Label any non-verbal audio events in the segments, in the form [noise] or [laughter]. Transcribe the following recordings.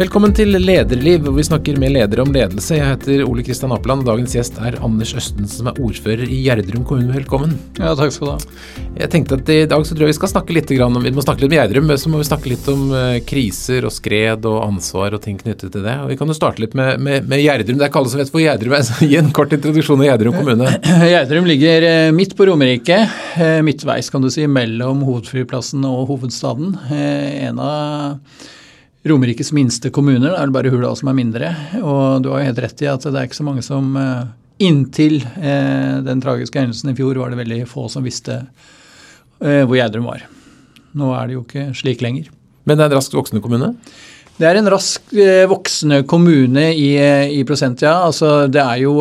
Velkommen til Lederliv, hvor vi snakker med ledere om ledelse. Jeg heter Ole Kristian Apeland, dagens gjest er Anders Østen, som er ordfører i Gjerdrum kommune. Velkommen. Ja, takk skal du ha. Jeg tenkte at i dag så tror jeg vi skal snakke litt om Vi må snakke litt om Gjerdrum, så må vi snakke litt om uh, kriser og skred og ansvar og ting knyttet til det. Og Vi kan jo starte litt med, med, med Gjerdrum. Det er ikke alle som vet hvor Gjerdrum er. Så [laughs] gi en kort introduksjon av Gjerdrum kommune. [clears throat] Gjerdrum ligger eh, midt på Romerike. Eh, midtveis, kan du si, mellom hovedflyplassen og hovedstaden. En av Romerikes minste kommuner. Da er det bare Hurdal som er mindre. Og du har jo helt rett i at det er ikke så mange som eh, Inntil eh, den tragiske hendelsen i fjor var det veldig få som visste eh, hvor Gjerdrum var. Nå er det jo ikke slik lenger. Men det er en raskt voksende kommune? Det er en raskt voksende kommune i, i prosent, ja. Altså, det, er jo,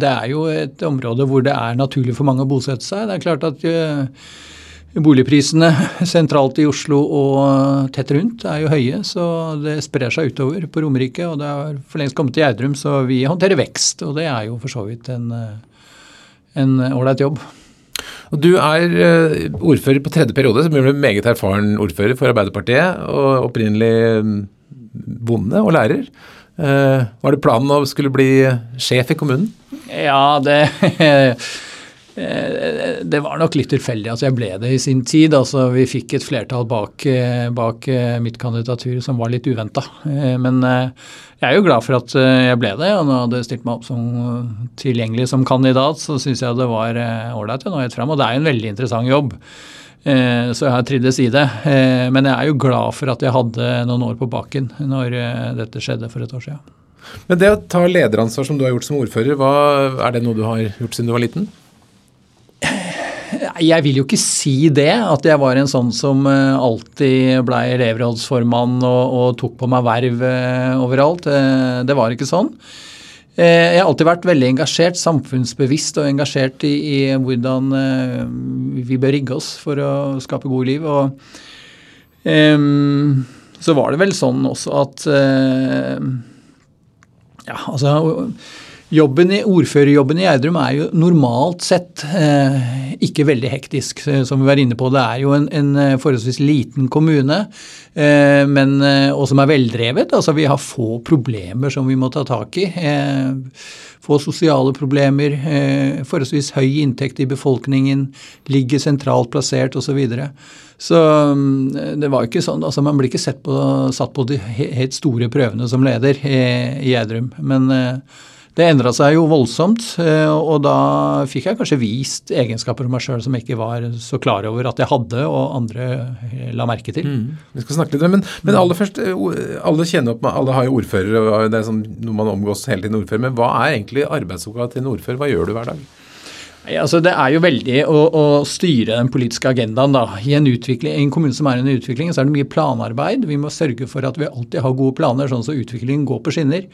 det er jo et område hvor det er naturlig for mange å bosette seg. Det er klart at Boligprisene sentralt i Oslo og tett rundt er jo høye, så det sprer seg utover på Romerike. Og det har for lengst kommet til Gjerdrum, så vi håndterer vekst. Og det er jo for så vidt en ålreit jobb. Du er eh, ordfører på tredje periode, som blir meget erfaren ordfører for Arbeiderpartiet. Og opprinnelig mm, bonde og lærer. Eh, var det planen å skulle bli sjef i kommunen? Ja, det Eh, [laughs] det var nok litt tilfeldig at jeg ble det i sin tid. altså Vi fikk et flertall bak, eh, bak eh, mitt kandidatur som var litt uventa. Men jeg er jo glad for at jeg ble det. og Når jeg hadde stilt meg opp som tilgjengelig som kandidat, så syns jeg det var ålreit å nå helt fram. Og det er jo en veldig interessant jobb. Så jeg har trivdes i det. Men jeg er jo glad for at jeg hadde noen år på baken når dette skjedde for et år siden. Men det å ta lederansvar som du har gjort som ordfører, hva, er det noe du har gjort siden du var liten? Jeg vil jo ikke si det, at jeg var en sånn som eh, alltid ble elevrådsformann og, og, tok på meg verv eh, overalt. Eh, det var ikke sånn. Jeg har alltid vært veldig engasjert, samfunnsbevisst og engasjert i, i hvordan vi bør rigge oss for å skape gode liv. Og um, så var det vel sånn også at uh, Ja, altså Jobben i, Ordførerjobben i Gjerdrum er jo normalt sett eh, ikke veldig hektisk, eh, som vi var inne på. Det er jo en, en eh, forholdsvis liten kommune, eh, men, eh, og som er veldrevet. Altså Vi har få problemer som vi må ta tak i. Eh, få sosiale problemer, forholdsvis høy inntekt i befolkningen, ligger sentralt plassert osv. Så, så mm, det var ikke sånn, altså Man blir ikke på, satt på de helt store prøvene som leder i Gjerdrum. men det endra seg jo voldsomt, eh, og da fikk jeg kanskje vist egenskaper om meg sjøl som jeg ikke var så klar over at jeg hadde, og andre eh, la merke til. Mm. Vi skal snakke litt om Men, men aller først, eh, alle kjenner opp, alle har jo ordførere, og det er sånn noe man omgås hele tiden ordfører. Men hva er egentlig arbeidsoppgaven til en ordfører? Hva gjør du hver dag? Altså det er jo veldig å, å, styre den politiske agendaen. da. I en, en kommune som er i en utvikling, så er det mye planarbeid. Vi må sørge for at vi alltid har gode planer, sånn at utviklingen går på skinner.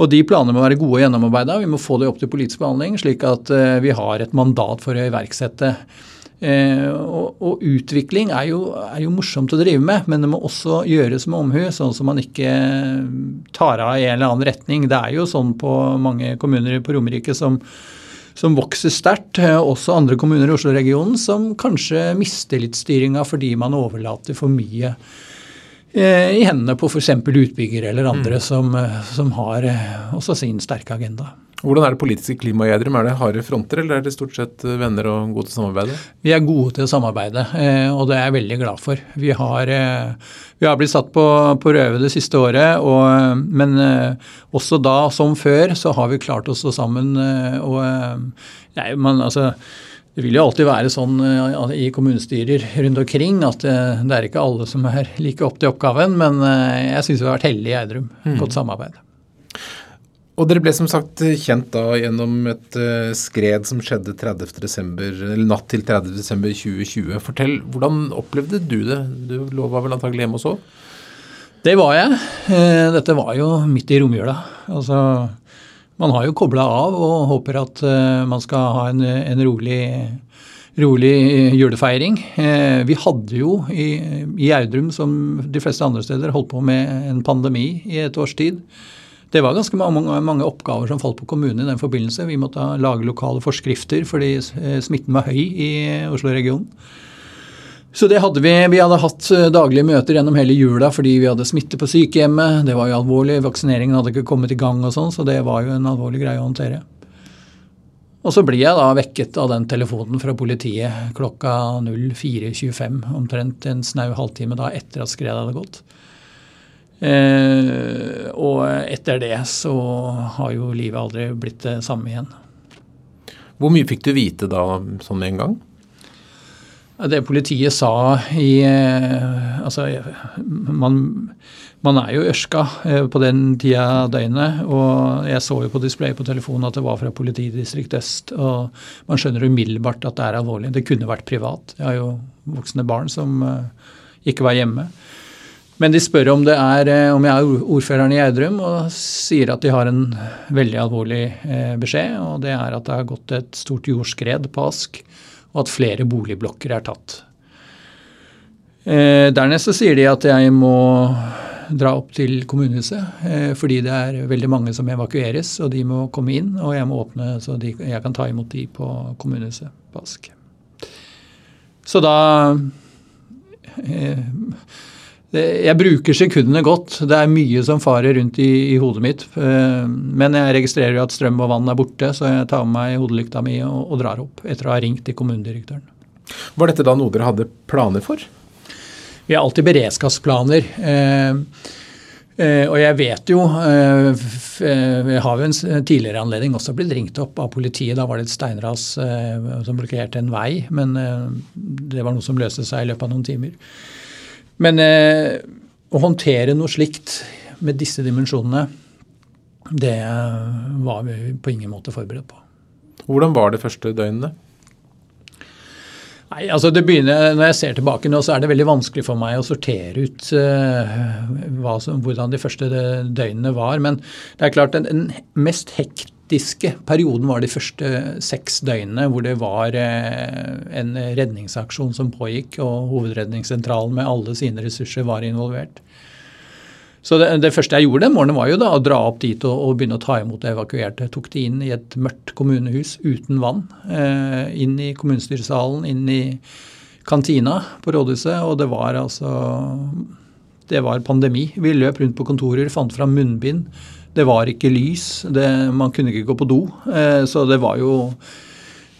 Og de planene må være gode og gjennomarbeida. Vi må få det opp til politisk behandling, slik at uh, vi har et mandat for å iverksette. Eh, og, og, utvikling er jo, er jo, morsomt å drive med, men det må også gjøres med omhu, sånn som man ikke tar av i en eller annen retning. Det er jo sånn på mange kommuner på Romerike som, som vokser sterkt, eh, også andre kommuner i Oslo-regionen, som kanskje mister litt styringa fordi man overlater for mye Eh, i hendene på f.eks. utbyggere eller andre mm. som, eh, som, har eh, også sin sterke agenda. Hvordan er det politiske klimaet i Edrum? Er det harde fronter, eller er det stort sett venner og gode til å samarbeide? Vi er gode til å samarbeide, og det er jeg veldig glad for. Vi har, vi har blitt satt på, på røve det siste året, og, men også da, som før, så har vi klart oss sammen. og nei, man, altså, det vil jo alltid være sånn eh, i kommunestyrer rundt omkring at eh, det er ikke alle som er like opp til oppgaven, men eh, jeg syns vi har vært heldige i Eidrum. Mm. Godt samarbeid. Og Dere ble som sagt kjent da gjennom et skred som skjedde 30. Desember, eller natt til 30.12.2020. Fortell, hvordan opplevde du det? Du lova var vel antagelig hjemme og sov? Det var jeg. Dette var jo midt i romjula. Altså man har jo kobla av og håper at uh, man skal ha en, en rolig, rolig, julefeiring. Uh, vi hadde jo i, i Audrum, som de fleste andre steder, holdt på med en pandemi i et års tid. Det var ganske mange, oppgaver som falt på kommunen i den forbindelse. Vi måtte lage lokale forskrifter fordi eh, smitten var høy i Oslo-regionen. Så det hadde vi. Vi hadde hatt daglige møter gjennom hele jula fordi vi hadde smitte på sykehjemmet. Det var jo alvorlig. Vaksineringen hadde ikke kommet i gang og sånn, så det var jo en alvorlig greie å håndtere. Og så blir jeg da vekket av den telefonen fra politiet klokka 04.25, omtrent en snau halvtime da etter at skredet hadde gått. Eh, og etter det så har jo livet aldri blitt det samme igjen. Hvor mye fikk du vite da sånn med en gang? Det politiet sa i eh, Altså, man, man er jo ørska eh, på den tida av døgnet. Og jeg så jo på displayet på telefonen at det var fra politidistrikt øst. Og man skjønner umiddelbart at det er alvorlig. Det kunne vært privat. Jeg har jo voksne barn som eh, ikke var hjemme. Men de spør om, er, om jeg er ordføreren i Gjerdrum, og sier at de har en veldig alvorlig beskjed. Og det er at det har gått et stort jordskred på Ask og at flere boligblokker er tatt. Eh, dernest så sier de at jeg må dra opp til kommunehuset eh, fordi det er veldig mange som evakueres, og de må komme inn, og jeg må åpne så de, jeg kan ta imot de på kommunehuset på Ask. Så da eh, jeg bruker sekundene godt. Det er mye som farer rundt i, i hodet mitt. Eh, men jeg registrerer jo at strøm og vann er borte, så jeg tar med meg hodelykta mi og, og, drar opp etter å ha ringt til kommunedirektøren. Var dette da noe dere hadde planer for? Vi har alltid beredskapsplaner. Eh, eh, og jeg vet jo Vi har jo en tidligere anledning også blitt ringt opp av politiet. Da var det et steinras som blokkerte en vei, men det var noe som løste seg i løpet av noen timer. Men eh, å håndtere noe slikt med disse dimensjonene, det var vi på ingen måte forberedt på. Hvordan var det første døgnene? Nei, altså det begynner, Når jeg ser tilbake nå, så er det veldig vanskelig for meg å sortere ut uh, som, hvordan de første døgnene var. Men det er klart den, den mest hekt hektiske perioden var de første seks døgnene hvor det var eh, en redningsaksjon som pågikk, og Hovedredningssentralen med alle sine ressurser var involvert. Så det, det, første jeg gjorde den morgenen, var jo da å dra opp dit og, og begynne å ta imot evakuerte. Jeg tok de inn i et mørkt kommunehus uten vann. Eh, inn i kommunestyresalen, inn i kantina på rådhuset. Og det var altså Det var pandemi. Vi løp rundt på kontorer, fant fram munnbind det var ikke lys. Det, man kunne ikke gå på do. Eh, så det var jo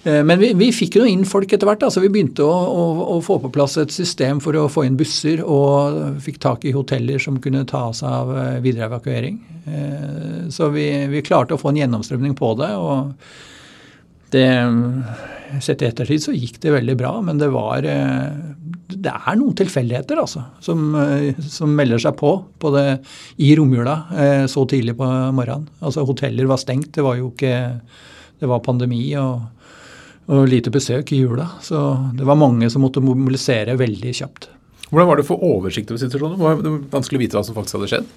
eh, men vi, vi fikk jo inn folk etter hvert. altså Vi begynte å, å, å, få på plass et system for å få inn busser, og fikk tak i hoteller som kunne ta seg av eh, videre evakuering. Så vi, vi klarte å få en gjennomstrømning på det. og det Sett i ettertid så gikk det veldig bra, men det var Det er noen tilfeldigheter, altså, som, som, melder seg på, på det, i romjula eh, så tidlig på morgenen. Altså Hoteller var stengt, det var jo ikke Det var pandemi og, og lite besøk i jula. Så det var mange som måtte mobilisere veldig kjapt. Hvordan var det å få oversikt over situasjonen? Det var vanskelig å vite hva som faktisk hadde skjedd?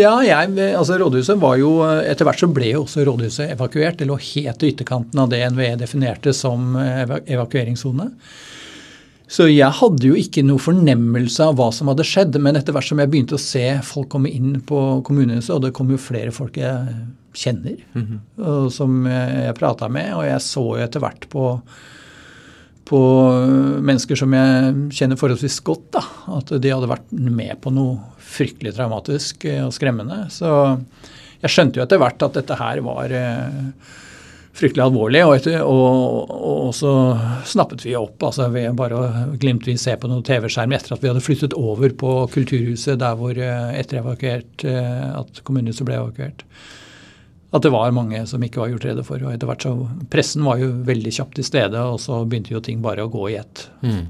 Ja, jeg, altså Rådhuset var jo Etter hvert så ble jo også rådhuset evakuert. Det lå helt i ytterkanten av det NVE definerte som evakueringssone. Så jeg hadde jo ikke noe fornemmelse av hva som hadde skjedd. Men etter hvert som jeg begynte å se folk komme inn på kommunehuset, og det kom jo flere folk jeg kjenner, mm -hmm. og som jeg prata med, og jeg så jo etter hvert på på mennesker som jeg kjenner forholdsvis godt, da, at de hadde vært med på noe fryktelig traumatisk eh, og skremmende. Så jeg skjønte jo etter hvert at dette her var eh, fryktelig alvorlig. Og, etter, og, og, så snappet vi opp. altså vi Bare glimtvis se på noen TV-skjerm etter at vi hadde flyttet over på Kulturhuset, der hvor eh, etter evakuert, at kommunehuset ble evakuert at det var mange som ikke var gjort rede for. og etter hvert så Pressen var jo veldig kjapt til stede, og så begynte jo ting bare å gå i ett. Mm.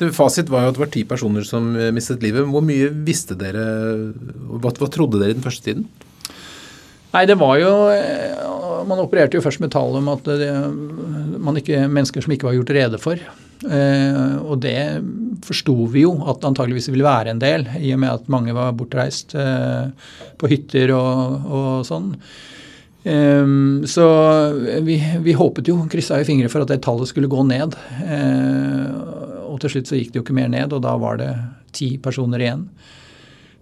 Det, fasit var jo at det var ti personer som eh, mistet livet. Hvor mye visste dere, hva, hva trodde dere i den første tiden? Nei, det var jo eh, Man opererte jo først med tall om at det, man ikke, mennesker som ikke var gjort rede for. Eh, og det forsto vi jo at det antageligvis ville være en del, i og med at mange var bortreist eh, på hytter og, og sånn. Um, så vi, vi, håpet jo, kryssa i fingre for at det tallet skulle gå ned. Uh, og til slutt så gikk det jo ikke mer ned, og da var det ti personer igjen.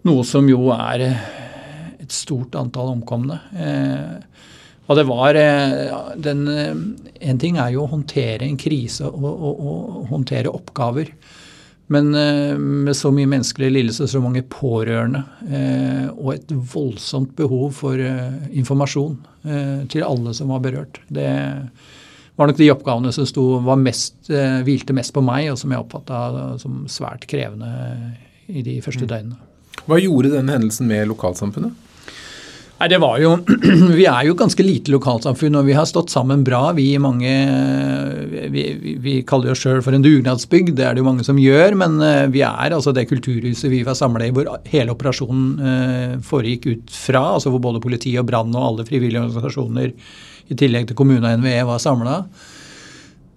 Noe som jo er et stort antall omkomne. Uh, og det var den, En ting er jo å håndtere en krise og, og, og håndtere oppgaver. Men eh, med så mye menneskelig lidelse, så mange pårørende eh, og et voldsomt behov for eh, informasjon til alle som var berørt. Det var nok de oppgavene som sto, var mest, hvilte mest på meg, og som jeg oppfatta som svært krevende i de første mm. døgnene. Hva gjorde denne hendelsen med lokalsamfunnet? Nei, det var jo [clears throat] Vi er jo ganske lite lokalsamfunn, og vi har stått sammen bra. Vi mange Vi, vi kaller oss sjøl for en dugnadsbygd, det er det jo mange som gjør. Men eh, vi er altså det kulturhuset vi var samla i hvor hele operasjonen eh, foregikk ut fra. Altså hvor både politi og brann og alle frivillige organisasjoner i tillegg til kommune og NVE var samla.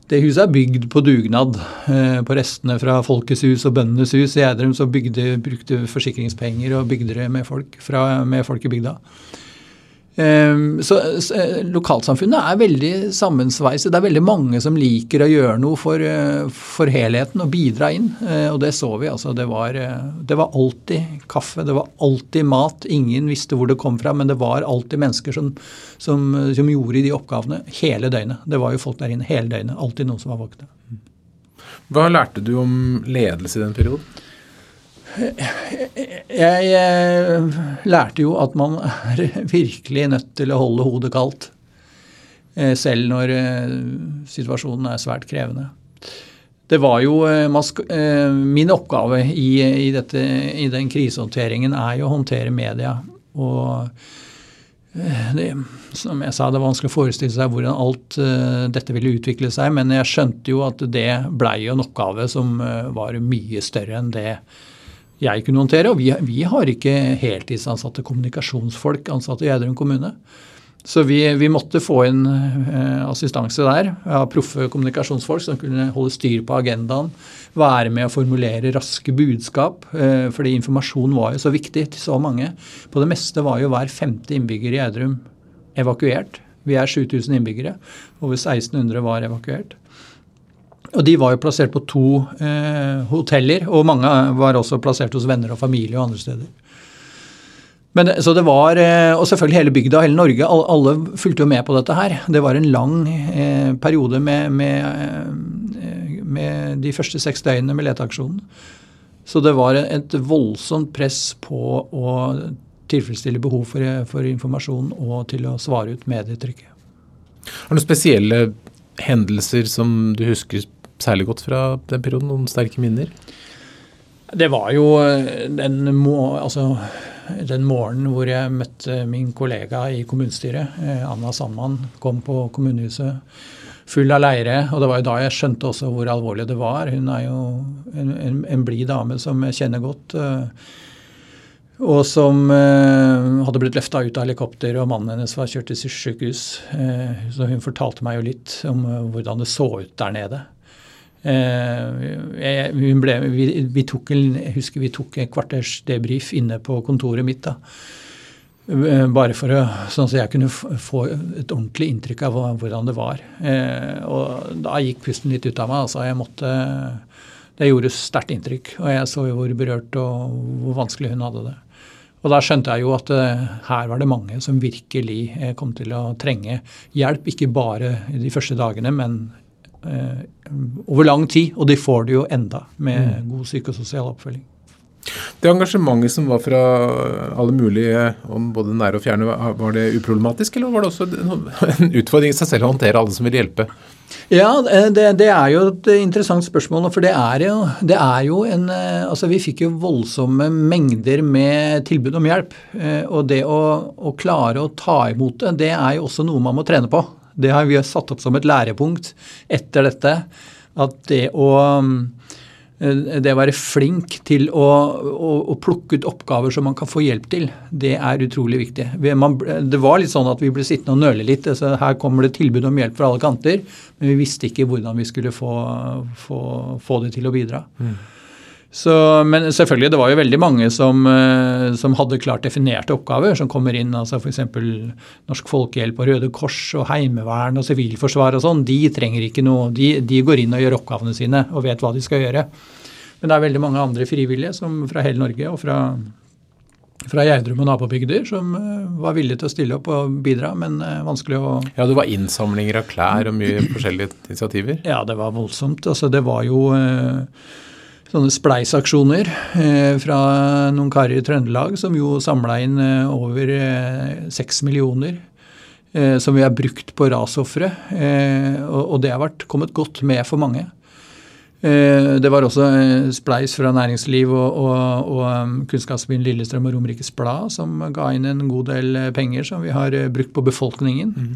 Det huset er bygd på dugnad. Eh, på restene fra Folkets hus og Bøndenes hus i Gjerdrum så bygde, brukte forsikringspenger og bygde det med folk, fra, med folk i bygda. Ehm, så, eh, lokalsamfunnet er veldig sammensveiset. Det er veldig mange som liker å gjøre noe for, eh, for helheten og bidra inn. Eh, og det så vi. altså. Det var, det var, alltid kaffe, det var alltid mat. Ingen visste hvor det kom fra, men det var alltid mennesker som, som, som gjorde de oppgavene hele døgnet. Det var jo folk der inne hele døgnet. Alltid noen som var våkne. Hva lærte du om ledelse i den perioden? Jeg eh, lærte jo at man er virkelig nødt til å holde hodet kaldt. Eh, selv når eh, situasjonen er svært krevende. Det var jo Min oppgave i, i, dette, i den krisehåndteringen er jo å håndtere media. Og det, som jeg sa, det er vanskelig å forestille seg hvordan alt dette ville utvikle seg, men jeg skjønte jo at det blei en oppgave som var mye større enn det jeg kunne håndtere. Og vi, vi har ikke heltidsansatte kommunikasjonsfolk ansatte i Gjerdrum kommune. Så vi, vi, måtte få inn eh, assistanse der av proffe kommunikasjonsfolk som kunne holde styr på agendaen, være med å formulere raske budskap. Eh, fordi informasjon var jo så viktig til så mange. På det meste var jo hver femte innbygger i Gjerdrum evakuert. Vi er 7000 innbyggere. Over 1600 var evakuert. Og De var jo plassert på to eh, hoteller, og mange var også plassert hos venner og familie og andre steder. Men, så det var, eh, Og selvfølgelig hele bygda, hele Norge, alle, fulgte jo med på dette her. Det var en lang eh, periode med, med, eh, med, de første seks døgnene med leteaksjonen. Så det var et voldsomt press på å tilfredsstille behov for, for informasjon og til å svare ut medietrykket. Har du noen spesielle hendelser som du husker særlig godt fra den perioden? Noen sterke minner? Det var jo eh, den, altså, den morgenen hvor jeg møtte min kollega i kommunestyret, eh, Anna Sandmann, kom på kommunehuset full av leire. Og det var jo da jeg skjønte også hvor alvorlig det var. Hun er jo en, en, en blid dame som jeg kjenner godt. Eh, og som hadde blitt løfta ut av helikopter, og mannen hennes var kjørt til sykehus. så hun fortalte meg jo litt om hvordan det så ut der nede. Eh, ble, vi, vi, tok en, jeg husker vi tok et kvarters debrief inne på kontoret mitt. da. Eh, bare for å, sånn at jeg kunne få et ordentlig inntrykk av hvordan det var. Eh, og da gikk pusten litt ut av meg. altså jeg måtte, Det gjorde sterkt inntrykk. Og jeg så jo hvor berørt og hvor vanskelig hun hadde det. Og da skjønte jeg jo at her var det mange som virkelig kom til å trenge hjelp. Ikke bare de første dagene, men over lang tid, og de får det jo enda med god psykososial oppfølging. Det engasjementet som var fra alle mulige, om både nære og fjerne, var det uproblematisk, eller var det også en utfordring i seg selv å håndtere alle som vil hjelpe? Ja, det, det, er jo et interessant spørsmål. For det er, jo, det er jo en eh, Altså, vi fikk jo voldsomme mengder med tilbud om hjelp. Eh, og det å, å klare å ta imot det, det er jo også noe man må trene på. Det har vi satt opp som et lærepunkt etter dette. At det å, eh, det å være flink til å, å, å, plukke ut oppgaver som man kan få hjelp til, det er utrolig viktig. Man, det var litt sånn at vi ble sittende og nøle litt. Altså, her kommer det tilbud om hjelp fra alle kanter, men vi visste ikke hvordan vi skulle få, få, få det til å bidra. Mm. Så, men selvfølgelig, det var jo veldig mange som, eh, som, hadde klart definerte oppgaver, som kommer inn. altså F.eks. Norsk Folkehjelp og Røde Kors og Heimevern og Sivilforsvar og sånn. De trenger ikke noe, de, de, går inn og gjør oppgavene sine og vet hva de skal gjøre. Men det er veldig mange andre frivillige som, fra hele Norge og fra, fra Gjerdrum og nabobygder som eh, var villige til å stille opp og bidra, men uh, vanskelig å Ja, det var innsamlinger av klær og mye forskjellige initiativer? Ja, det var voldsomt. Altså, det var jo sånne spleisaksjoner eh, fra noen karer i Trøndelag som jo samla inn eh, over seks millioner. Som vi har brukt på rasofre. Og det har vært kommet godt med for mange. Det var også spleis fra næringsliv og, og, og um, Kunnskapsbyen Lillestrøm og Romerikes Blad som ga inn en god del penger som vi har brukt på befolkningen. Mm.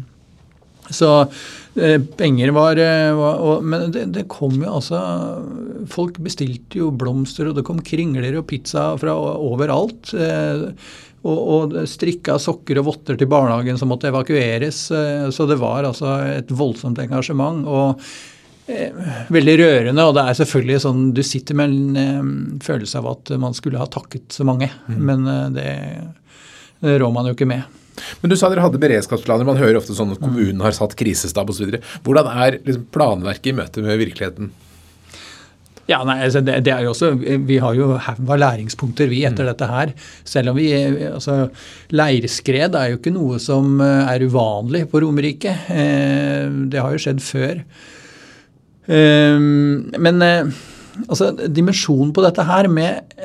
Så eh, penger var, eh, var og, Men det, det, kom jo altså Folk bestilte jo blomster, og det kom kringler og pizza fra overalt. Eh, og, og strikka sokker og votter til barnehagen som måtte evakueres. Så det var altså et voldsomt engasjement. og Veldig rørende, og det er selvfølgelig sånn Du sitter med en følelse av at man skulle ha takket så mange, mm. men det, det rår man jo ikke med. Men du sa dere hadde beredskapsplaner. Man hører ofte sånn at kommunen har satt krisestab osv. Hvordan er liksom planverket i møte med virkeligheten? Ja, nei, altså det, det, er jo også, Vi har jo haug av læringspunkter vi etter mm. dette her. Selv om vi, altså Leirskred er jo ikke noe som eh, er uvanlig på Romerike. Eh, det har jo skjedd før. Eh, men altså, dimensjonen på dette her med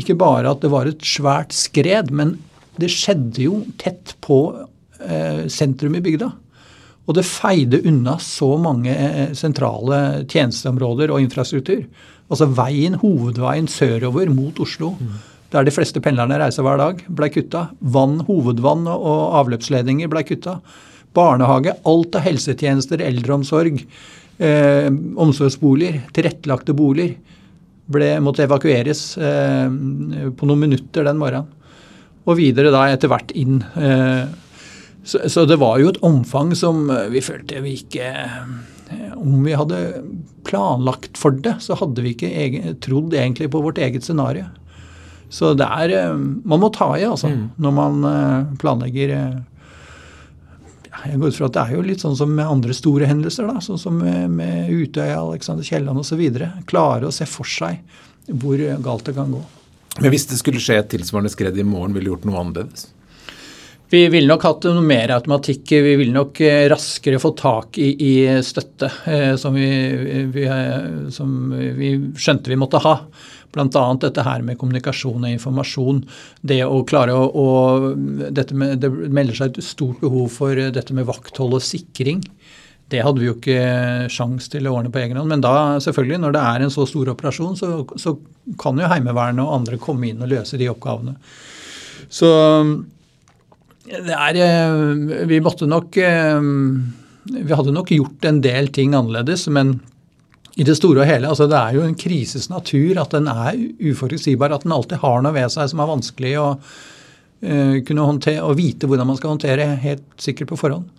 ikke bare at det var et svært skred, men det skjedde jo tett på eh, sentrum i bygda. Og det feide unna så mange eh, sentrale tjenesteområder og infrastruktur. Altså veien, hovedveien sørover mot Oslo, mm. der de fleste pendlerne reiser hver dag, ble kutta. Vann, hovedvann og avløpsledninger ble kutta. Barnehage, alt av helsetjenester, eldreomsorg, eh, omsorgsboliger, tilrettelagte boliger ble, måtte evakueres eh, på noen minutter den morgenen og videre da etter hvert inn. Eh, så, så, det var jo et omfang som vi følte vi ikke eh, Om vi hadde planlagt for det, så hadde vi ikke egen, trodd egentlig på vårt eget scenario. Så det er eh, Man må ta i, altså, mm. når man planlegger jeg går ut fra at Det er jo litt sånn som med andre store hendelser, da, sånn som med, med Utøya, Alexander Kielland osv. Klare å se for seg hvor galt det kan gå. Men hvis det skulle skje et tilsvarende skred i morgen, ville du gjort noe annerledes? Vi ville nok hatt noe mer automatikk. Vi ville nok eh, raskere få tak i, i støtte eh, som, vi, vi, som, vi, skjønte vi måtte ha. Bl.a. dette her med kommunikasjon og informasjon. Det å klare å, å med, Det melder seg et stort behov for dette med vakthold og sikring. Det hadde vi jo ikke sjans til å ordne på egen hånd. Men da, selvfølgelig, når det er en så stor operasjon, så, så kan jo Heimevernet og andre komme inn og løse de oppgavene. Så det er eh, Vi måtte nok eh, Vi hadde nok gjort en del ting annerledes, men i det store og hele, altså Det er jo en krises natur at den er uforutsigbar. At den alltid har noe ved seg som er vanskelig å uh, kunne håndtere, og vite hvordan man skal håndtere helt sikkert på forhånd.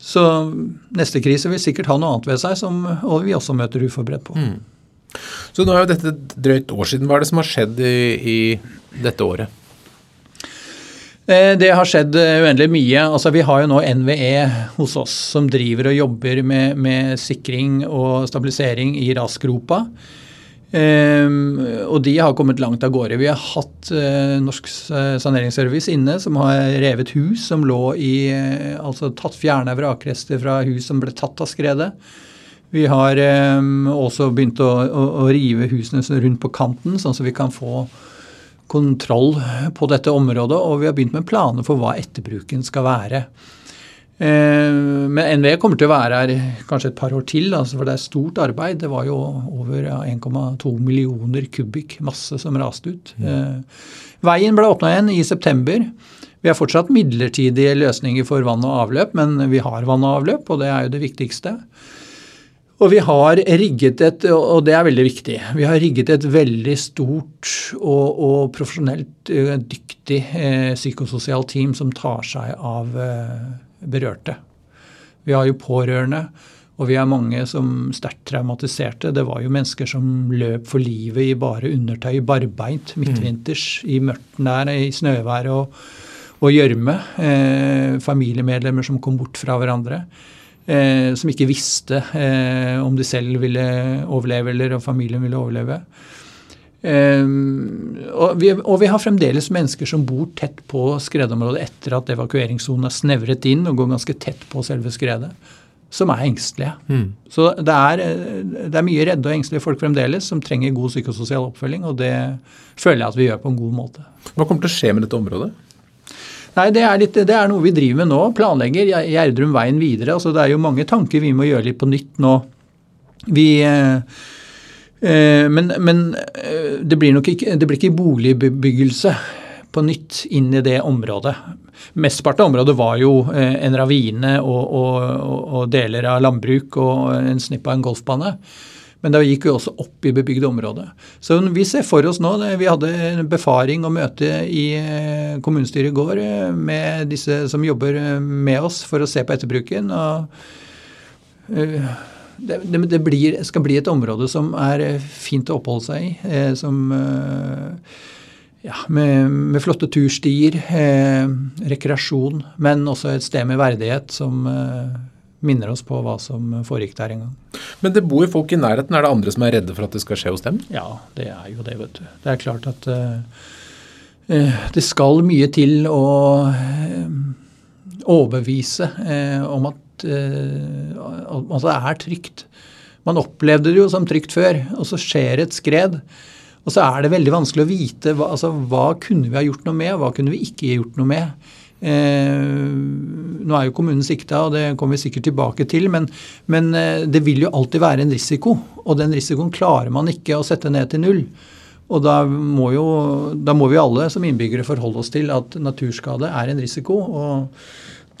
Så neste krise vil sikkert ha noe annet ved seg som og vi også møter uforberedt på. Mm. Så nå er jo dette drøyt år siden. Hva er det som har skjedd i, i dette året? Eh, det har skjedd eh, uendelig mye. Altså, vi har jo nå NVE hos oss som driver og jobber med, med sikring og stabilisering i rasgropa. Um, og de har kommet langt av gårde. Vi har hatt uh, Norsk saneringsservice inne, som har revet hus som lå i uh, Altså tatt fjerna vrakrester fra hus som ble tatt av skredet. Vi har um, også begynt å, å, å, rive husene rundt på kanten, sånn at vi kan få kontroll på dette området. Og vi har begynt med planer for hva etterbruken skal være. Eh, men NVE kommer til å være her kanskje et par år til, altså for det er stort arbeid. Det var jo over 1,2 millioner kubikk masse som raste ut. Mm. Veien ble åpna igjen i september. Vi har fortsatt midlertidige løsninger for vann og avløp, men vi har vann og avløp, og det er jo det viktigste. Og vi har rigget et, og det er veldig viktig, vi har rigget et veldig stort og, og profesjonelt dyktig eh, psykososialt team som tar seg av eh, berørte. Vi har jo pårørende, og vi er mange som sterkt traumatiserte. Det var jo mennesker som løp for livet i bare undertøy, barbeint midtvinters mm. i mørten der, i snøvær og gjørme. Eh, familiemedlemmer som kom bort fra hverandre. Eh, som ikke visste eh, om de selv ville overleve eller om familien ville overleve. Um, og, vi, og, vi, har fremdeles mennesker som bor tett på skredområdet etter at evakueringssonen er snevret inn og går ganske tett på selve skredet. som er engstelige. Mm. Så det er, det er, mye redde og engstelige folk fremdeles som trenger god psykososial oppfølging, og det føler jeg at vi gjør på en god måte. Hva kommer til å skje med dette området? Nei, det er, litt, det er noe vi driver med nå. Planlegger Gjerdrum veien videre. altså Det er jo mange tanker vi må gjøre litt på nytt nå. Vi eh, eh men, men eh, det blir nok ikke, det blir ikke boligbebyggelse på nytt inn i det området. Mesteparten av området var jo eh, en ravine og, og, og, deler av landbruk og en snipp av en golfbane. Men det gikk jo også opp i bebygde områder. Så vi ser for oss nå Vi hadde en befaring og møte i eh, kommunestyret i går eh, med disse som jobber med oss for å se på etterbruken. og det, det, blir, skal bli et område som er fint å oppholde seg i. Som ja, med, med, flotte turstier, eh, rekreasjon, men også et sted med verdighet som eh, minner oss på hva som foregikk der en gang. Men det bor folk i nærheten. Er det andre som er redde for at det skal skje hos dem? Ja, det er jo det, vet du. Det er klart at eh, eh det skal mye til å eh, overbevise eh, om at, at det er trygt. Man opplevde det jo som trygt før, og så skjer et skred. Og så er det veldig vanskelig å vite hva, altså, hva kunne vi ha gjort noe med, hva kunne vi ikke gjort noe med. Eh, nå er jo kommunen sikta, og det kommer vi sikkert tilbake til, men, men eh, det vil jo alltid være en risiko. Og den risikoen klarer man ikke å sette ned til null. Og da må, jo, da må vi alle som innbyggere forholde oss til at naturskade er en risiko, og,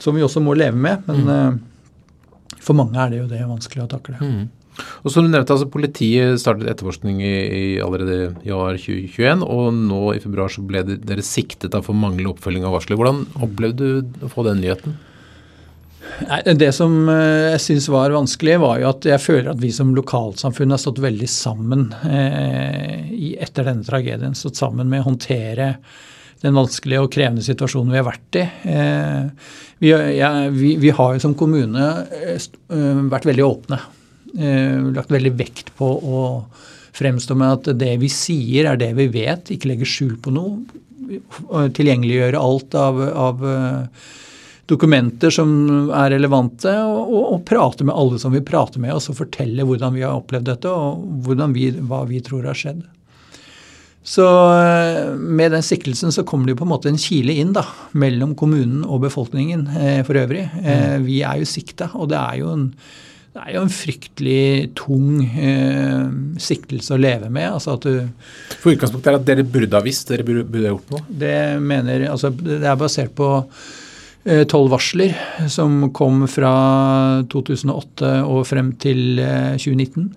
som vi også må leve med. Men mm. For mange er det jo det vanskelig å takle. Mm. Og som du nevnte, altså Politiet startet etterforskning i, i allerede i år 2021, og nå i februar så ble dere siktet for manglende oppfølging av varsler. Hvordan opplevde du å få den nyheten? Nei, det som eh, jeg syns var vanskelig, var jo at jeg føler at vi som lokalsamfunn har stått veldig sammen eh, etter denne tragedien. Stått sammen med å håndtere den vanskelige og krevende situasjonen vi har vært i. Eh, vi, ja, vi, vi, har jo som kommune eh, eh, vært veldig åpne lagt veldig vekt på å fremstå med at det vi sier, er det vi vet, ikke legge skjul på noe. Tilgjengeliggjøre alt av, av dokumenter som er relevante, og, og, og, prate med alle som vil prate med oss, og fortelle hvordan vi har opplevd dette, og vi, hva vi tror har skjedd. Så eh, med den siktelsen så kommer det jo på en måte en kile inn da, mellom kommunen og befolkningen eh, for øvrig. Eh, mm. vi er jo sikta, og det er jo en det er jo en fryktelig tung eh, siktelse å leve med. altså at du... For utgangspunktet er at dere burde ha visst, dere burde, burde ha gjort noe? Det mener, altså det er basert på eh, tolv eh, varsler som kom fra 2008 og frem til eh, 2019.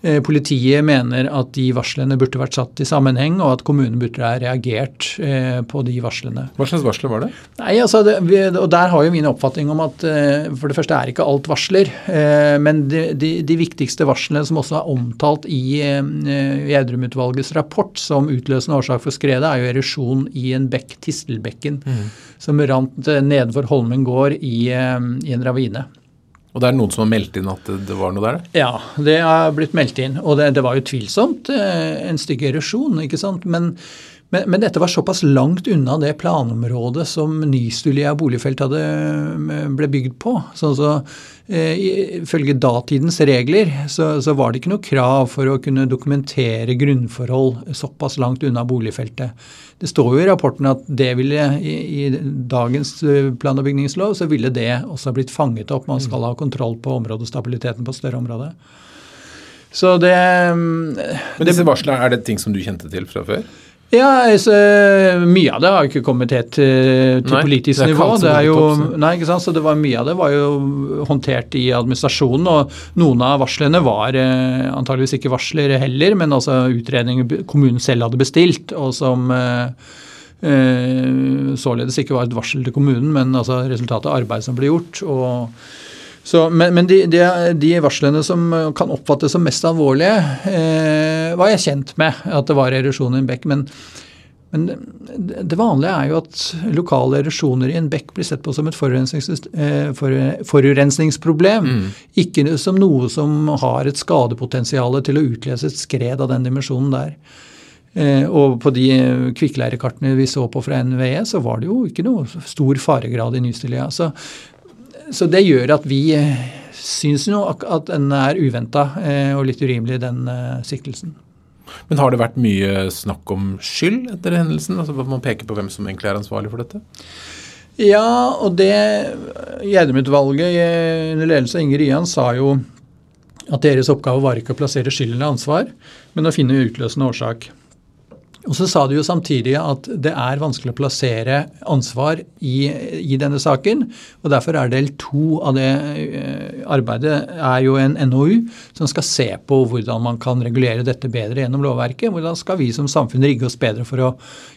Eh, politiet mener at de varslene burde vært satt i sammenheng, og at kommunen burde ha reagert eh, på de varslene. Hva slags varsler var det? Nei, altså, det, og Der har jo min oppfatning om at eh, for det første er ikke alt varsler. Men de, de, de viktigste varslene som også er omtalt i Gjerdrum-utvalgets rapport som utløsende årsak for skredet, er jo erosjon i en bekk, Tistelbekken, mm. som rant nedenfor Holmen gård i, i en ravine. Og det er noen som har meldt inn at det var noe der? Ja, det har blitt meldt inn. Og det, det var jo tvilsomt eh, en stygg erosjon, ikke sant. Men, men, men, dette var såpass langt unna det planområdet som Nystulia boligfelt hadde, eh, ble bygd på. Så, så eh, Ifølge datidens regler så, så, var det ikke noe krav for å kunne dokumentere grunnforhold såpass langt unna boligfeltet. Det står jo i rapporten at det ville i, i dagens eh, plan- og bygningslov så ville det også blitt fanget opp. Man skal ha kontroll på områdestabiliteten på større område. Så det Men disse varslene, er det ting som du kjente til fra før? Ja, altså, Mye av det har ikke kommet helt til, til nei, politisk nivå. Det er jo, nei, ikke sant, så det var Mye av det var jo håndtert i administrasjonen. og Noen av varslene var eh, antageligvis ikke varsler heller, men altså utredninger kommunen selv hadde bestilt, og som eh, eh, således ikke var et varsel til kommunen, men altså resultatet av arbeid som ble gjort. og så, men, men de, de, de, varslene som kan oppfattes som mest alvorlige, eh, var jeg kjent med at det var erosjon i en bekk. Men, men det vanlige er jo at lokale erosjoner i en bekk blir sett på som et eh, forurensningsproblem. Mm. Ikke som noe som har et skadepotensial til å utløse et skred av den dimensjonen der. Eh, og på de kvikkleirekartene vi så på fra NVE, så var det jo ikke noe stor faregrad i Nystilia. Så så det gjør at vi eh, syns jo at den er uventa eh, og litt urimelig, den eh, siktelsen. Men har det vært mye snakk om skyld etter hendelsen? Altså Man peker på hvem som egentlig er ansvarlig for dette? Ja, og det Gjerdrum-utvalget under ledelse av Inger Ian sa jo at deres oppgave var ikke å plassere skyld eller ansvar, men å finne utløsende årsak. Og så sa du jo samtidig at det er vanskelig å plassere ansvar i, i, denne saken. og Derfor er del to av det eh, arbeidet er jo en NOU som skal se på hvordan man kan regulere dette bedre gjennom lovverket. Hvordan skal vi som samfunn rigge oss bedre for å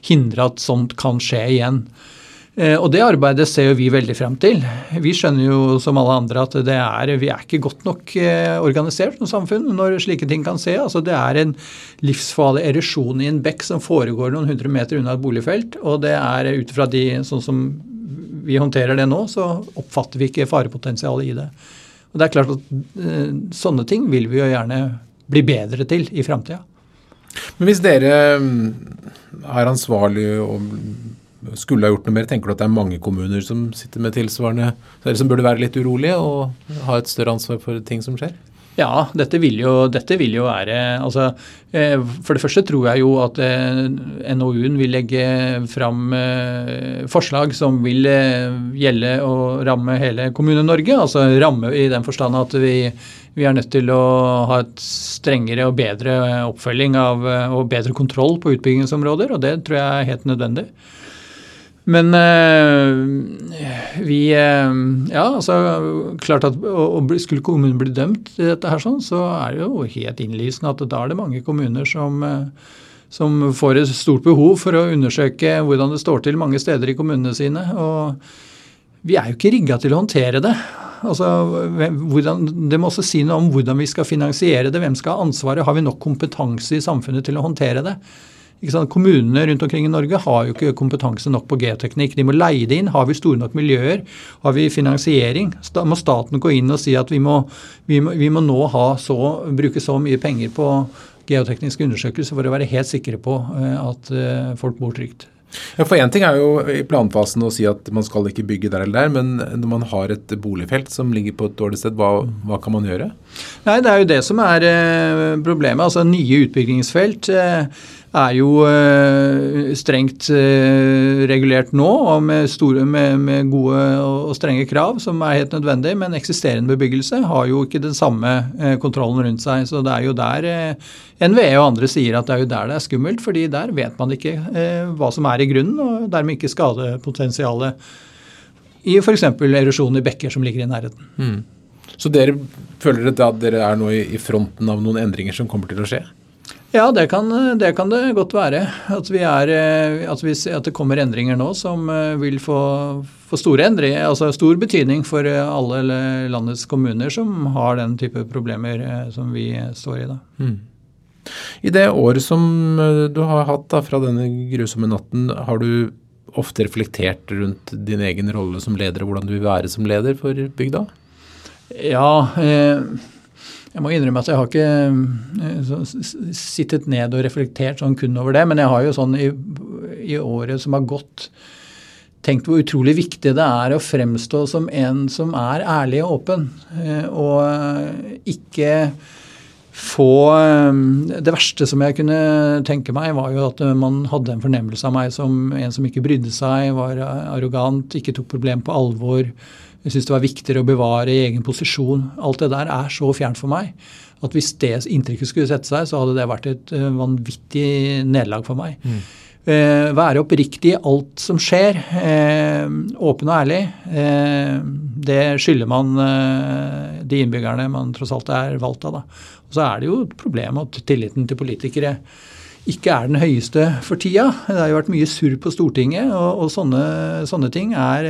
hindre at sånt kan skje igjen. Eh, og Det arbeidet ser jo vi veldig frem til. Vi skjønner jo som alle andre at er, vi er ikke godt nok eh, organisert som samfunn når slike ting kan se. Altså Det er en livsfarlig erosjon i en bekk som foregår noen hundre meter unna et boligfelt. Og det er ut fra de, sånn som vi håndterer det nå, så oppfatter vi ikke farepotensialet i det. Og det er klart at eh, Sånne ting vil vi jo gjerne bli bedre til i framtida. Men hvis dere mm, er ansvarlig og skulle ha gjort noe mer? Tenker du at det er mange kommuner som sitter med tilsvarende Eller som burde være litt urolige og ha et større ansvar for ting som skjer? Ja, dette vil jo, dette vil jo være altså, eh, For det første tror jeg jo at eh, NOU-en vil legge fram eh, forslag som vil gjelde og ramme hele Kommune-Norge. Altså ramme i den forstand at vi, vi, er nødt til å ha et strengere og bedre oppfølging av, og bedre kontroll på utbyggingsområder. Og det tror jeg er helt nødvendig. Men øh, vi øh, Ja, altså klart at og, Skulle kommunen bli dømt i dette, her sånn, så er det jo helt innlysende at da er det mange kommuner som, øh, som får et stort behov for å undersøke hvordan det står til mange steder i kommunene sine. Og vi er jo ikke rigga til å håndtere det. Altså, hvordan, det må også si noe om hvordan vi skal finansiere det. Hvem skal ha ansvaret? Har vi nok kompetanse i samfunnet til å håndtere det? Kommunene rundt omkring i Norge har jo ikke kompetanse nok på geoteknikk. De må leie det inn. Har vi store nok miljøer? Har vi finansiering? Da må staten gå inn og si at vi må, vi må, vi må nå så, bruke så mye penger på geotekniske undersøkelser for å være helt sikre på eh, at eh, folk bor trygt. Ja, for Én ting er jo i planfasen å si at man skal ikke bygge der eller der, men når man har et boligfelt som ligger på et dårlig sted, hva, hva kan man gjøre? Nei, Det er jo det som er eh, problemet. Altså Nye utbyggingsfelt er jo eh, strengt eh, regulert nå og med, store, med, med, gode og strenge krav, som er helt nødvendig. Men eksisterende bebyggelse har jo ikke den samme eh, kontrollen rundt seg. Så det er jo der NVE og andre sier at det er jo der det er skummelt, fordi der vet man ikke hva som er i grunnen, og dermed ikke skadepotensialet i f.eks. erosjon i bekker som ligger i nærheten. Mm. Så dere føler at dere er nå i fronten av noen endringer som kommer til å skje? Ja, det kan, det kan, det godt være. At, er, eh, at, vi, at, det kommer endringer nå som eh, vil få, få store endringer, altså stor betydning for eh, alle landets kommuner som har den type problemer som vi står i. da. Mm. I det året som du har hatt da, fra denne grusomme natten, har du ofte reflektert rundt din egen rolle som leder og hvordan du vil være som leder for bygda? Ja, eh, jeg må innrømme at jeg har ikke eh, sittet ned og reflektert sånn kun over det, men jeg har jo sånn i, i, året som har gått, tenkt hvor utrolig viktig det er å fremstå som en som er ærlig og åpen, eh, og ikke få Det verste som jeg kunne tenke meg, var jo at man hadde en fornemmelse av meg som en som ikke brydde seg, var arrogant, ikke tok problem på alvor jeg syns det var viktigere å bevare egen posisjon. Alt det der er så fjernt for meg at hvis det inntrykket skulle sette seg, så hadde det vært et eh, vanvittig nederlag for meg. Mm. Eh, være oppriktig i alt som skjer. Eh, åpen og ærlig. Eh, det skylder man de innbyggerne man tross alt er valgt av. Da. Og så er det jo et problem at tilliten til politikere ikke er den høyeste for tida. Det har jo vært mye surr på Stortinget, og, og sånne, sånne, ting er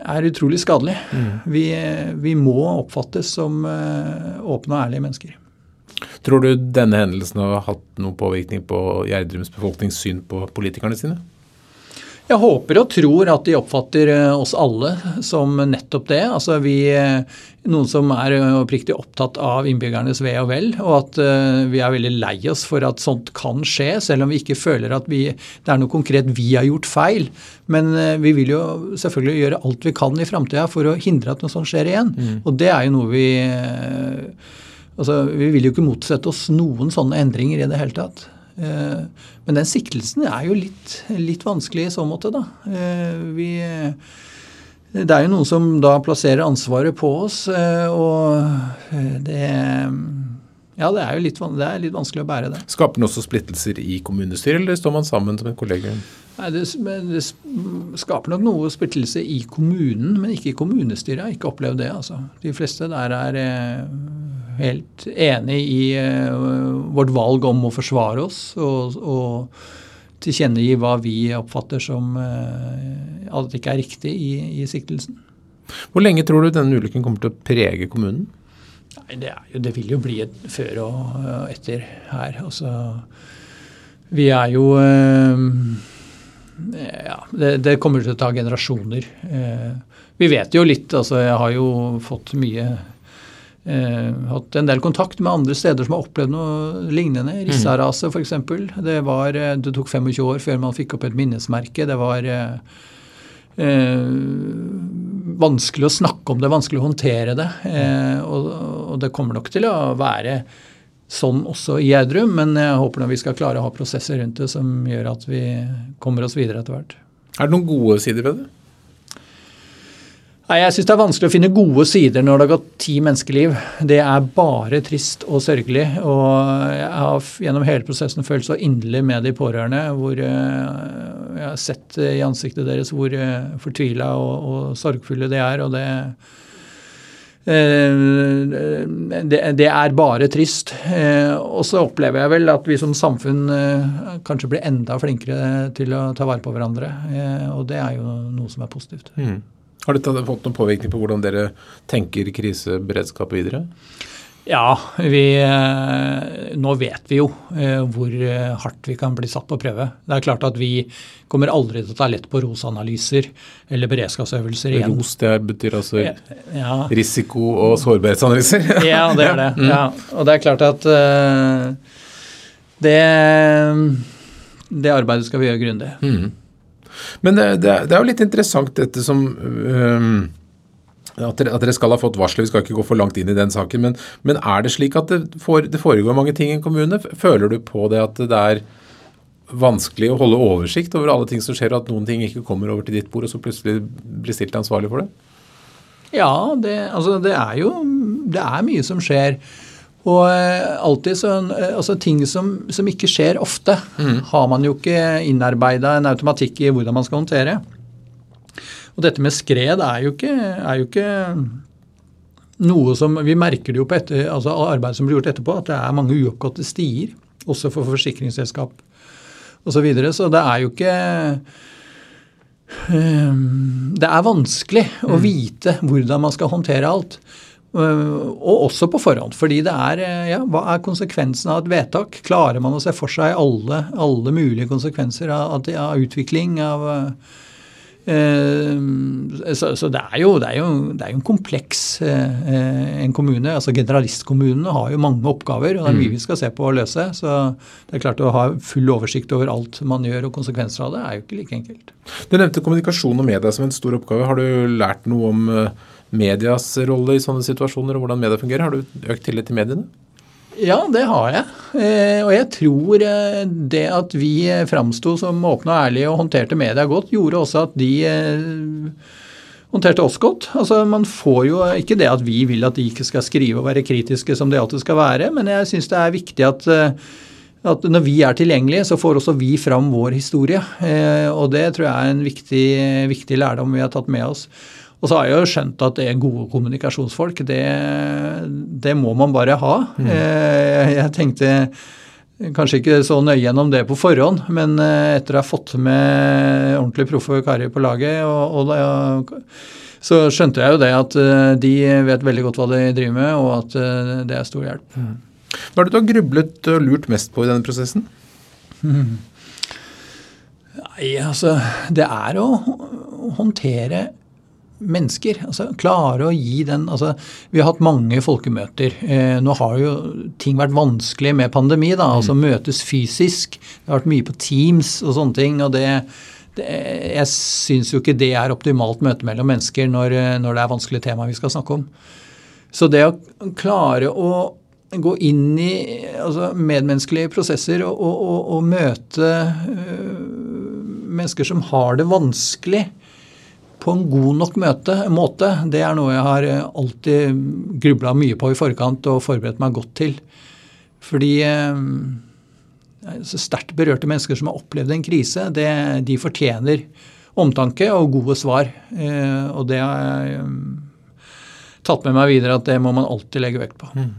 er utrolig skadelig. Mm. Vi, vi, må oppfattes som uh, åpne og ærlige mennesker. Tror du denne hendelsen har hatt noen påvirkning på Gjerdrums befolknings syn på politikerne sine? Jeg håper og tror at de oppfatter eh, oss alle som nettopp det. Altså vi, eh, Noen som er oppriktig opptatt av innbyggernes ve og vel, og at vi er veldig lei oss for at sånt kan skje, selv om vi ikke føler at vi, det er noe konkret vi har gjort feil. Men vi vil jo selvfølgelig gjøre alt vi kan i framtida for å hindre at noe sånt skjer igjen. Mm. Og det er jo noe vi Altså, Vi vil jo ikke motsette oss noen sånne endringer i det hele tatt. Eh, men den siktelsen er jo litt, litt vanskelig i så måte, da. Eh, vi, det er jo noen som da plasserer ansvaret på oss, eh, og det ja, det er jo litt, det er litt vanskelig å bære det. Skaper den også splittelser i kommunestyret, eller står man sammen som et kollegium? Nei, det, det, skaper nok noe splittelse i kommunen, men ikke i kommunestyret. Jeg har ikke opplevd det. altså. De fleste der er helt enig i uh, vårt valg om å forsvare oss og, og tilkjennegi hva vi oppfatter som uh, at det ikke er riktig i, i, siktelsen. Hvor lenge tror du denne ulykken kommer til å prege kommunen? Nei, det, jo, det vil jo bli et før og etter her. Altså, vi er jo uh, Ja, det, det, kommer til å ta generasjoner. vi vet jo litt. altså Jeg har jo fått mye Eh, hatt en del kontakt med andre steder som har opplevd noe lignende. Mm. Rissaraset f.eks. Det, var, eh, det tok 25 år før man fikk opp et minnesmerke. Det var eh, eh, vanskelig å snakke om det, vanskelig å håndtere det. Eh, og, og, det kommer nok til å være sånn også i Gjerdrum, men jeg håper vi skal klare å ha prosesser rundt det som gjør at vi kommer oss videre etter hvert. Er det noen gode sider ved det? Nei, Jeg syns det er vanskelig å finne gode sider når det har gått ti menneskeliv. Det er bare trist og sørgelig. Og jeg har gjennom hele prosessen følt så inderlig med de pårørende. hvor eh, Jeg har sett i ansiktet deres hvor eh, fortvila og, og sorgfulle de er. og det eh, det, det, er bare trist. Og så opplever jeg vel at vi som samfunn kanskje blir enda flinkere til å ta vare på hverandre. Og det er jo noe som er positivt. Mm. Har dette fått noen påvirkning på hvordan dere tenker kriseberedskap videre? Ja, vi, eh, nå vet vi jo eh, hvor eh, hardt vi kan bli satt på prøve. Det er klart at vi kommer aldri til å ta lett på ROS-analyser eller beredskapsøvelser igjen. ROS det betyr altså ja. risiko- og sårbarhetsanalyser? [laughs] ja, det er det. Mm. Ja. Og det er klart at det, det arbeidet skal vi gjøre grundig. Mm. Men det, det, er jo litt interessant dette som um, at dere, at dere, skal ha fått varsler, vi skal ikke gå for langt inn i den saken. Men, men er det slik at det, for, det, foregår mange ting i en kommune? Føler du på det at det er vanskelig å holde oversikt over alle ting som skjer, og at noen ting ikke kommer over til ditt bord, og så plutselig blir stilt ansvarlig for det? Ja, det, altså det er jo det er mye som skjer. Og eh, alltid sånn, eh, altså Ting som, som ikke skjer ofte, mm. har man jo ikke innarbeida en automatikk i hvordan man skal håndtere. Og dette med skred er jo ikke, er jo ikke noe som Vi merker det jo på etter, altså arbeidet som blir gjort etterpå, at det er mange uoppgåtte stier. Også for forsikringsselskap osv. Så, videre. så det er jo ikke eh, Det er vanskelig å mm. vite hvordan man skal håndtere alt. Eh, og også på forhånd. fordi det er, eh, ja, Hva er konsekvensen av et vedtak? Klarer man å se for seg alle, alle mulige konsekvenser av, av utvikling? av så, så det, er jo, det, er jo, det, er jo, en kompleks en kommune. altså Generalistkommunene har jo mange oppgaver, og det er mye mm. vi skal se på å løse. Så det er klart å ha full oversikt over alt man gjør og konsekvenser av det, er jo ikke like enkelt. Du nevnte kommunikasjon og media som en stor oppgave. Har du lært noe om medias rolle i sånne situasjoner, og hvordan media fungerer. Har du økt tillit til mediene? Ja, det har jeg. Eh, og jeg tror eh, det at vi framsto som åpne og ærlige og håndterte media godt, gjorde også at de eh, håndterte oss godt. Altså, Man får jo ikke det at vi vil at de ikke skal skrive og være kritiske som de alltid skal være, men jeg syns det er viktig at, at når vi er tilgjengelige, så får også vi fram vår historie. Og det tror jeg er en viktig, viktig lærdom vi har tatt med oss. Og så har jeg jo skjønt at det er gode kommunikasjonsfolk. Det, det må man bare ha. Mm. Eh, jeg tenkte kanskje ikke så nøye gjennom det på forhånd, men eh, etter å ha fått med ordentlig proffe karer på laget, og, og da, så skjønte jeg jo det at eh, de vet veldig godt hva de driver med, og at det er stor hjelp. Mm. Hva er det du har grublet og lurt mest på i denne prosessen? Mm. [laughs] Nei, altså Det er å håndtere mennesker. altså Klare å gi den altså Vi har hatt mange folkemøter. Eh, nå har jo ting vært vanskelig med pandemi. da, altså Møtes fysisk. Det har vært mye på Teams og sånne ting. og det, det Jeg syns jo ikke det er optimalt møte mellom mennesker når, når det er vanskelige tema vi skal snakke om. Så det å klare å gå inn i altså, medmenneskelige prosesser og, og, og, og møte øh, mennesker som har det vanskelig, på en god nok møte, måte, det er noe jeg har alltid grubla mye på i forkant og forberedt meg godt til. Fordi øh, sterkt berørte mennesker som har opplevd en krise, det, de fortjener omtanke og gode svar. Eh, og det har jeg tatt med meg videre at det må man alltid legge vekt på. Mm.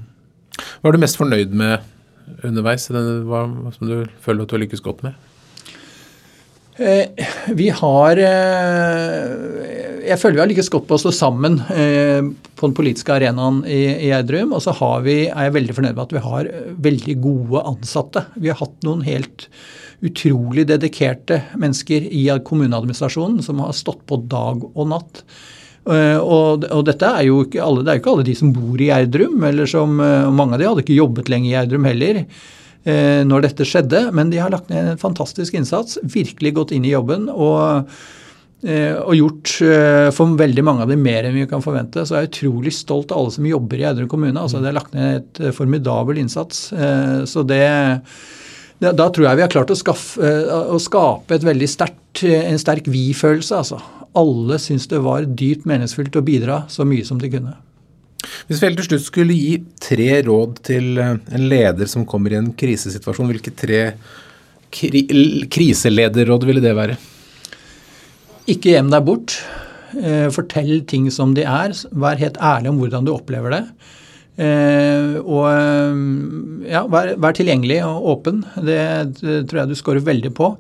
Hva er du mest fornøyd med underveis? Hva som du føler at du har lykkes godt med? Eh, vi har eh, Jeg føler vi har lykkes godt på å stå sammen eh, på den politiske arenaen i, Gjerdrum. Og så vi, er jeg veldig fornøyd med at vi har veldig gode ansatte. Vi har hatt noen helt utrolig dedikerte mennesker i kommuneadministrasjonen som har stått på dag og natt og, og, dette er jo ikke alle, det er jo ikke alle de som bor i Gjerdrum, eller mange av de hadde ikke jobbet lenge i Gjerdrum heller når dette skjedde, men de har lagt ned en fantastisk innsats, virkelig gått inn i jobben og, og gjort for veldig mange av dem mer enn vi kan forvente. Så jeg er utrolig stolt av alle som jobber i Gjerdrum kommune. altså Det er lagt ned et formidabel innsats. Så det da tror jeg vi har klart å, skaffe, å skape et veldig sterkt, en sterk vi-følelse. altså alle syns det var dypt meningsfylt å bidra så mye som de kunne. Hvis vi helt til slutt skulle gi tre råd til eh, en leder som kommer i en krisesituasjon, hvilke tre kri kriselederråd ville det være? Ikke gjem deg bort. Eh, fortell ting som de er. Vær helt ærlig om hvordan du opplever det. Eh, og ja, vær, vær, tilgjengelig og åpen. Det, det tror jeg du scorer veldig på.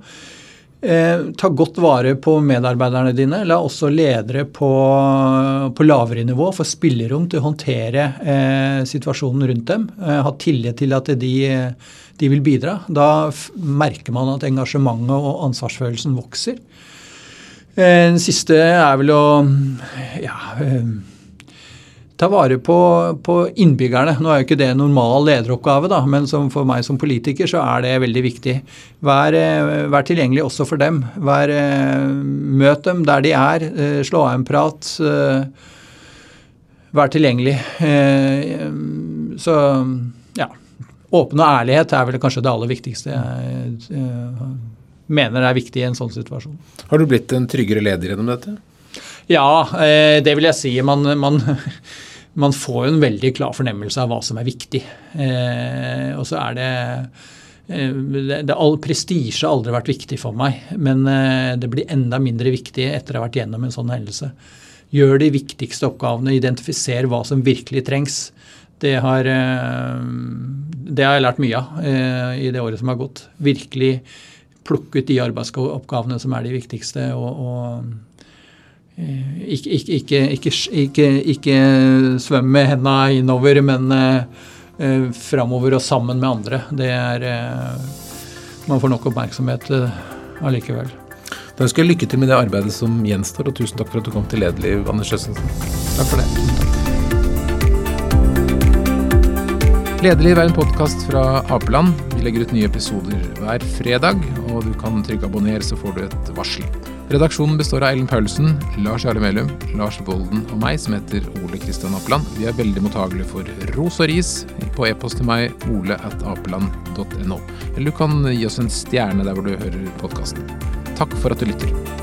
Eh, ta godt vare på medarbeiderne dine. La også ledere på, på lavere nivå få spillerom til å håndtere eh, situasjonen rundt dem. Eh, ha tillit til at de, de vil bidra. Da merker man at engasjementet og ansvarsfølelsen vokser. Eh, den siste er vel å ja, eh, ta vare på, på, innbyggerne. Nå er jo ikke det en normal lederoppgave, da, men for meg som politiker så er det veldig viktig. Vær, eh, vær tilgjengelig også for dem. Vær, eh, møt dem der de er. Eh, slå av en prat. Vær tilgjengelig. Så ja. Åpen og ærlighet er vel kanskje det aller viktigste jeg mener er viktig i en sånn situasjon. Har du blitt en tryggere leder gjennom dette? Ja, det vil jeg si. Man, man [laughs] man får jo en veldig klar fornemmelse av hva som er viktig. Eh, og så er det eh, det, det Prestisje har aldri vært viktig for meg, men eh, det blir enda mindre viktig etter å ha vært gjennom en sånn hendelse. Gjør de viktigste oppgavene, identifiser hva som virkelig trengs. Det har, eh, det har jeg lært mye av i det året som har gått. Virkelig plukke ut de arbeidsoppgavene som er de viktigste. og, og ikke, ikke, ikke, ikke, svømme med henda innover, men eh, framover og sammen med andre. Det er Man får nok oppmerksomhet allikevel. Da ønsker jeg lykke til med det arbeidet som gjenstår, og tusen takk for at du kom til Lederliv, Anders Østensen. Takk for det. Lederliv er en podkast fra Apeland. Vi legger ut nye episoder hver fredag, og du kan trykke abonner, så får du et varsel. Redaksjonen består av Ellen Paulsen, Lars Jarle Melum, Lars Volden og meg, som heter Ole Kristian Apeland. Vi er veldig mottagelige for ros og ris på e-post til meg, ole. Eller du kan gi oss en stjerne der hvor du hører podkasten. Takk for at du lytter.